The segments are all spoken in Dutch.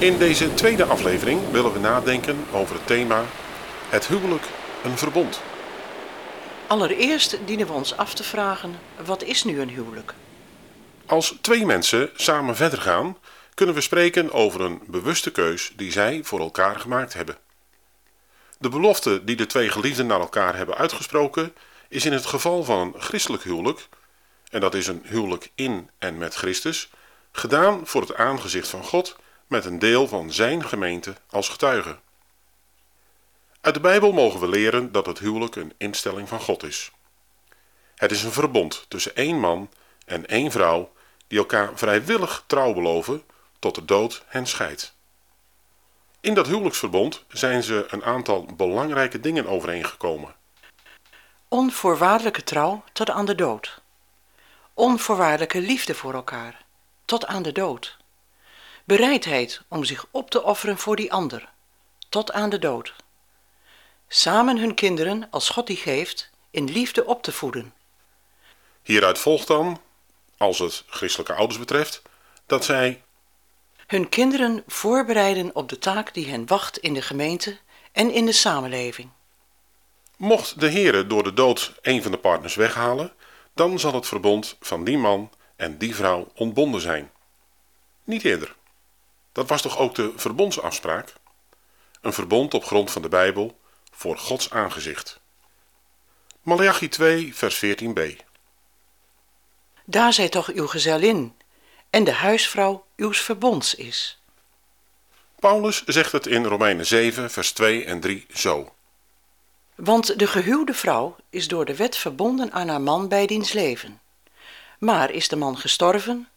In deze tweede aflevering willen we nadenken over het thema Het huwelijk een verbond. Allereerst dienen we ons af te vragen, wat is nu een huwelijk? Als twee mensen samen verder gaan, kunnen we spreken over een bewuste keus die zij voor elkaar gemaakt hebben. De belofte die de twee geliefden naar elkaar hebben uitgesproken, is in het geval van een christelijk huwelijk, en dat is een huwelijk in en met Christus, gedaan voor het aangezicht van God met een deel van zijn gemeente als getuige. Uit de Bijbel mogen we leren dat het huwelijk een instelling van God is. Het is een verbond tussen één man en één vrouw die elkaar vrijwillig trouw beloven tot de dood hen scheidt. In dat huwelijksverbond zijn ze een aantal belangrijke dingen overeengekomen. Onvoorwaardelijke trouw tot aan de dood. Onvoorwaardelijke liefde voor elkaar tot aan de dood. Bereidheid om zich op te offeren voor die ander tot aan de dood. Samen hun kinderen, als God die geeft, in liefde op te voeden. Hieruit volgt dan, als het christelijke ouders betreft, dat zij hun kinderen voorbereiden op de taak die hen wacht in de gemeente en in de samenleving. Mocht de Heere door de dood een van de partners weghalen, dan zal het verbond van die man en die vrouw ontbonden zijn. Niet eerder. Dat was toch ook de verbondsafspraak? Een verbond op grond van de Bijbel voor Gods aangezicht. Malachi 2, vers 14b. Daar zij toch uw gezellin en de huisvrouw uws verbonds is. Paulus zegt het in Romeinen 7, vers 2 en 3 zo. Want de gehuwde vrouw is door de wet verbonden aan haar man bij diens leven. Maar is de man gestorven,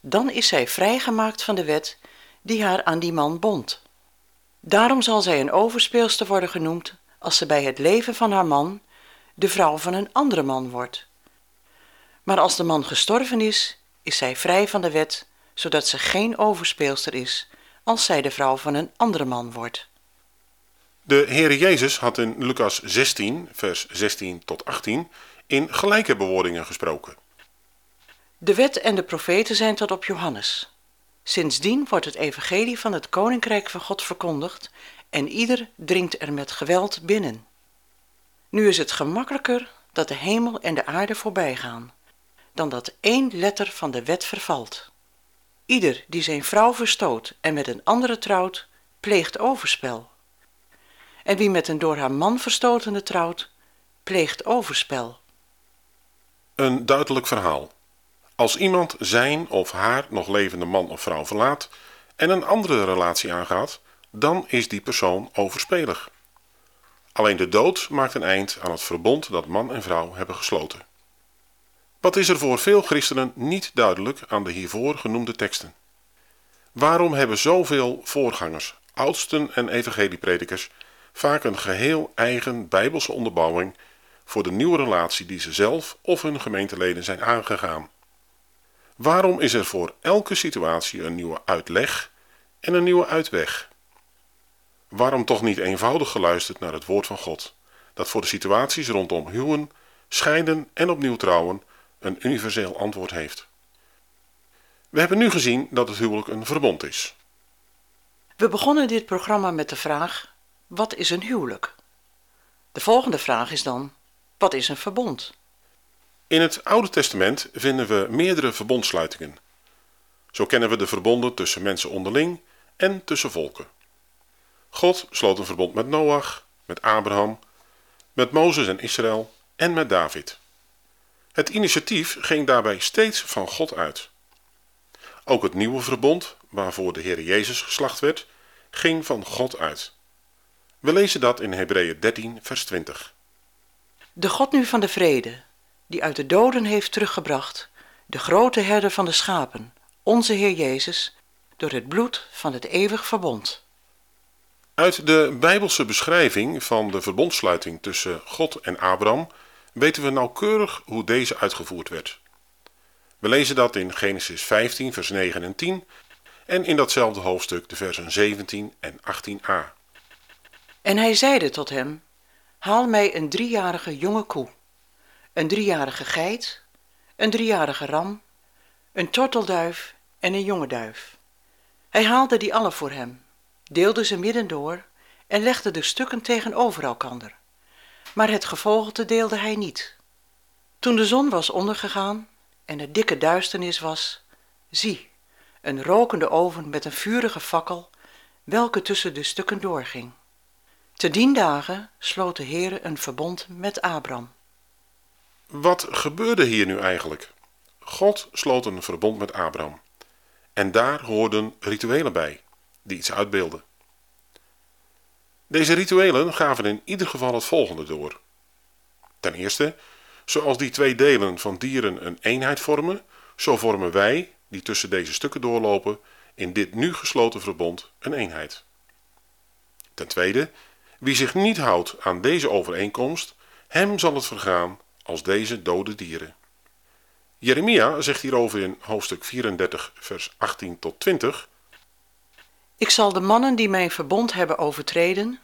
dan is zij vrijgemaakt van de wet die haar aan die man bond. Daarom zal zij een overspeelster worden genoemd als ze bij het leven van haar man de vrouw van een andere man wordt. Maar als de man gestorven is, is zij vrij van de wet, zodat ze geen overspeelster is als zij de vrouw van een andere man wordt. De Heere Jezus had in Lucas 16, vers 16 tot 18, in gelijke bewoordingen gesproken. De wet en de profeten zijn tot op Johannes. Sindsdien wordt het evangelie van het koninkrijk van God verkondigd en ieder dringt er met geweld binnen. Nu is het gemakkelijker dat de hemel en de aarde voorbij gaan, dan dat één letter van de wet vervalt. Ieder die zijn vrouw verstoot en met een andere trouwt, pleegt overspel. En wie met een door haar man verstotene trouwt, pleegt overspel. Een duidelijk verhaal. Als iemand zijn of haar nog levende man of vrouw verlaat en een andere relatie aangaat, dan is die persoon overspelig. Alleen de dood maakt een eind aan het verbond dat man en vrouw hebben gesloten. Wat is er voor veel christenen niet duidelijk aan de hiervoor genoemde teksten? Waarom hebben zoveel voorgangers, oudsten en evangeliepredikers vaak een geheel eigen bijbelse onderbouwing voor de nieuwe relatie die ze zelf of hun gemeenteleden zijn aangegaan? Waarom is er voor elke situatie een nieuwe uitleg en een nieuwe uitweg? Waarom toch niet eenvoudig geluisterd naar het woord van God, dat voor de situaties rondom huwen, scheiden en opnieuw trouwen een universeel antwoord heeft? We hebben nu gezien dat het huwelijk een verbond is. We begonnen dit programma met de vraag: wat is een huwelijk? De volgende vraag is dan: wat is een verbond? In het Oude Testament vinden we meerdere verbondsluitingen. Zo kennen we de verbonden tussen mensen onderling en tussen volken. God sloot een verbond met Noach, met Abraham, met Mozes en Israël en met David. Het initiatief ging daarbij steeds van God uit. Ook het nieuwe verbond, waarvoor de Heer Jezus geslacht werd, ging van God uit. We lezen dat in Hebreeën 13, vers 20. De God nu van de vrede, die uit de doden heeft teruggebracht, de grote herder van de schapen, onze Heer Jezus, door het bloed van het eeuwig verbond. Uit de Bijbelse beschrijving van de verbondsluiting tussen God en Abraham weten we nauwkeurig hoe deze uitgevoerd werd. We lezen dat in Genesis 15, vers 9 en 10 en in datzelfde hoofdstuk de versen 17 en 18a. En hij zeide tot hem, haal mij een driejarige jonge koe, een driejarige geit, een driejarige ram, een tortelduif en een jonge duif. Hij haalde die alle voor hem, deelde ze midden door en legde de stukken tegenover elkander. Maar het gevogelte deelde hij niet. Toen de zon was ondergegaan en er dikke duisternis was, zie, een rokende oven met een vurige fakkel, welke tussen de stukken doorging. Te dien dagen sloot de Heere een verbond met Abram. Wat gebeurde hier nu eigenlijk? God sloot een verbond met Abraham. En daar hoorden rituelen bij, die iets uitbeelden. Deze rituelen gaven in ieder geval het volgende door. Ten eerste, zoals die twee delen van dieren een eenheid vormen, zo vormen wij, die tussen deze stukken doorlopen, in dit nu gesloten verbond een eenheid. Ten tweede, wie zich niet houdt aan deze overeenkomst, hem zal het vergaan als deze dode dieren. Jeremia zegt hierover in hoofdstuk 34, vers 18 tot 20. Ik zal de mannen die mijn verbond hebben overtreden,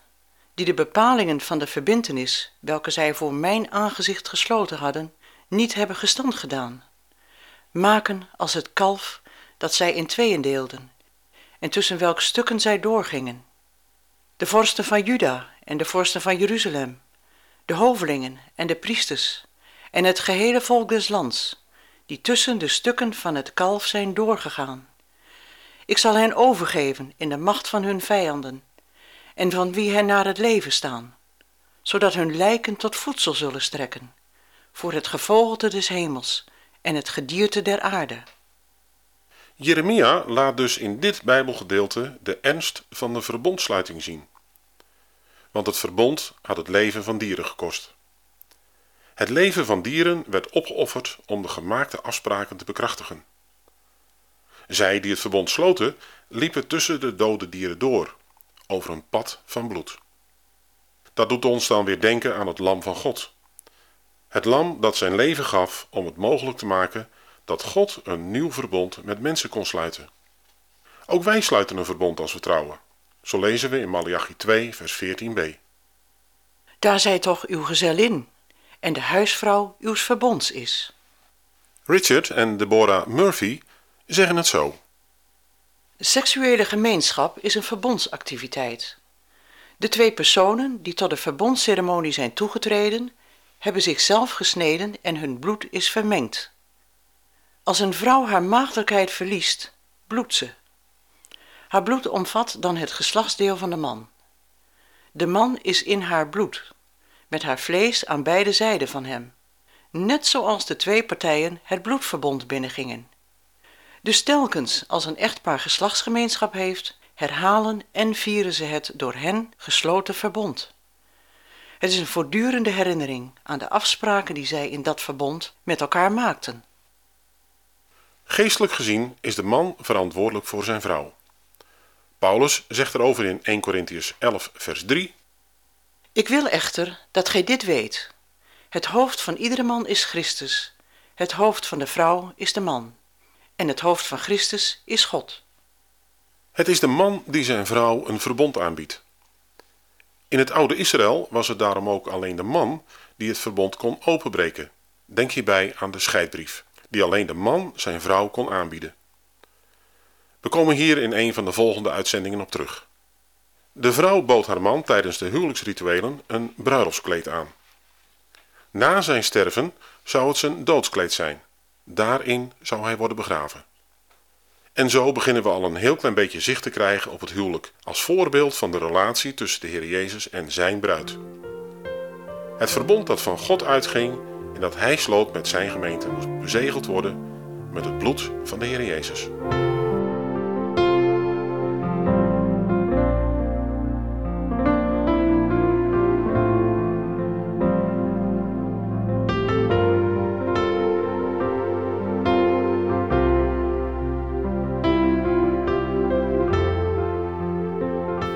die de bepalingen van de verbintenis, welke zij voor mijn aangezicht gesloten hadden, niet hebben gestand gedaan, maken als het kalf dat zij in tweeën deelden, en tussen welk stukken zij doorgingen. De vorsten van Juda en de vorsten van Jeruzalem, de hovelingen en de priesters, en het gehele volk des lands, die tussen de stukken van het kalf zijn doorgegaan. Ik zal hen overgeven in de macht van hun vijanden, en van wie hen naar het leven staan, zodat hun lijken tot voedsel zullen strekken, voor het gevogelte des hemels en het gedierte der aarde. Jeremia laat dus in dit Bijbelgedeelte de ernst van de verbondsluiting zien. Want het verbond had het leven van dieren gekost. Het leven van dieren werd opgeofferd om de gemaakte afspraken te bekrachtigen. Zij die het verbond sloten, liepen tussen de dode dieren door, over een pad van bloed. Dat doet ons dan weer denken aan het lam van God. Het lam dat zijn leven gaf om het mogelijk te maken dat God een nieuw verbond met mensen kon sluiten. Ook wij sluiten een verbond als we trouwen. Zo lezen we in Malachi 2, vers 14b. Daar zij toch uw gezellin en de huisvrouw uws verbonds is. Richard en Deborah Murphy zeggen het zo. Seksuele gemeenschap is een verbondsactiviteit. De twee personen die tot de verbondsceremonie zijn toegetreden, hebben zichzelf gesneden en hun bloed is vermengd. Als een vrouw haar maagdelijkheid verliest, bloedt ze. Haar bloed omvat dan het geslachtsdeel van de man. De man is in haar bloed, met haar vlees aan beide zijden van hem, net zoals de twee partijen het bloedverbond binnengingen. Dus telkens als een echtpaar geslachtsgemeenschap heeft, herhalen en vieren ze het door hen gesloten verbond. Het is een voortdurende herinnering aan de afspraken die zij in dat verbond met elkaar maakten. Geestelijk gezien is de man verantwoordelijk voor zijn vrouw. Paulus zegt erover in 1 Corinthians 11, vers 3. Ik wil echter dat gij dit weet. Het hoofd van iedere man is Christus, het hoofd van de vrouw is de man, en het hoofd van Christus is God. Het is de man die zijn vrouw een verbond aanbiedt. In het oude Israël was het daarom ook alleen de man die het verbond kon openbreken. Denk hierbij aan de scheidbrief, die alleen de man zijn vrouw kon aanbieden. We komen hier in een van de volgende uitzendingen op terug. De vrouw bood haar man tijdens de huwelijksrituelen een bruiloftskleed aan. Na zijn sterven zou het zijn doodskleed zijn. Daarin zou hij worden begraven. En zo beginnen we al een heel klein beetje zicht te krijgen op het huwelijk als voorbeeld van de relatie tussen de Heer Jezus en zijn bruid. Het verbond dat van God uitging en dat hij sloot met zijn gemeente moest bezegeld worden met het bloed van de Heer Jezus.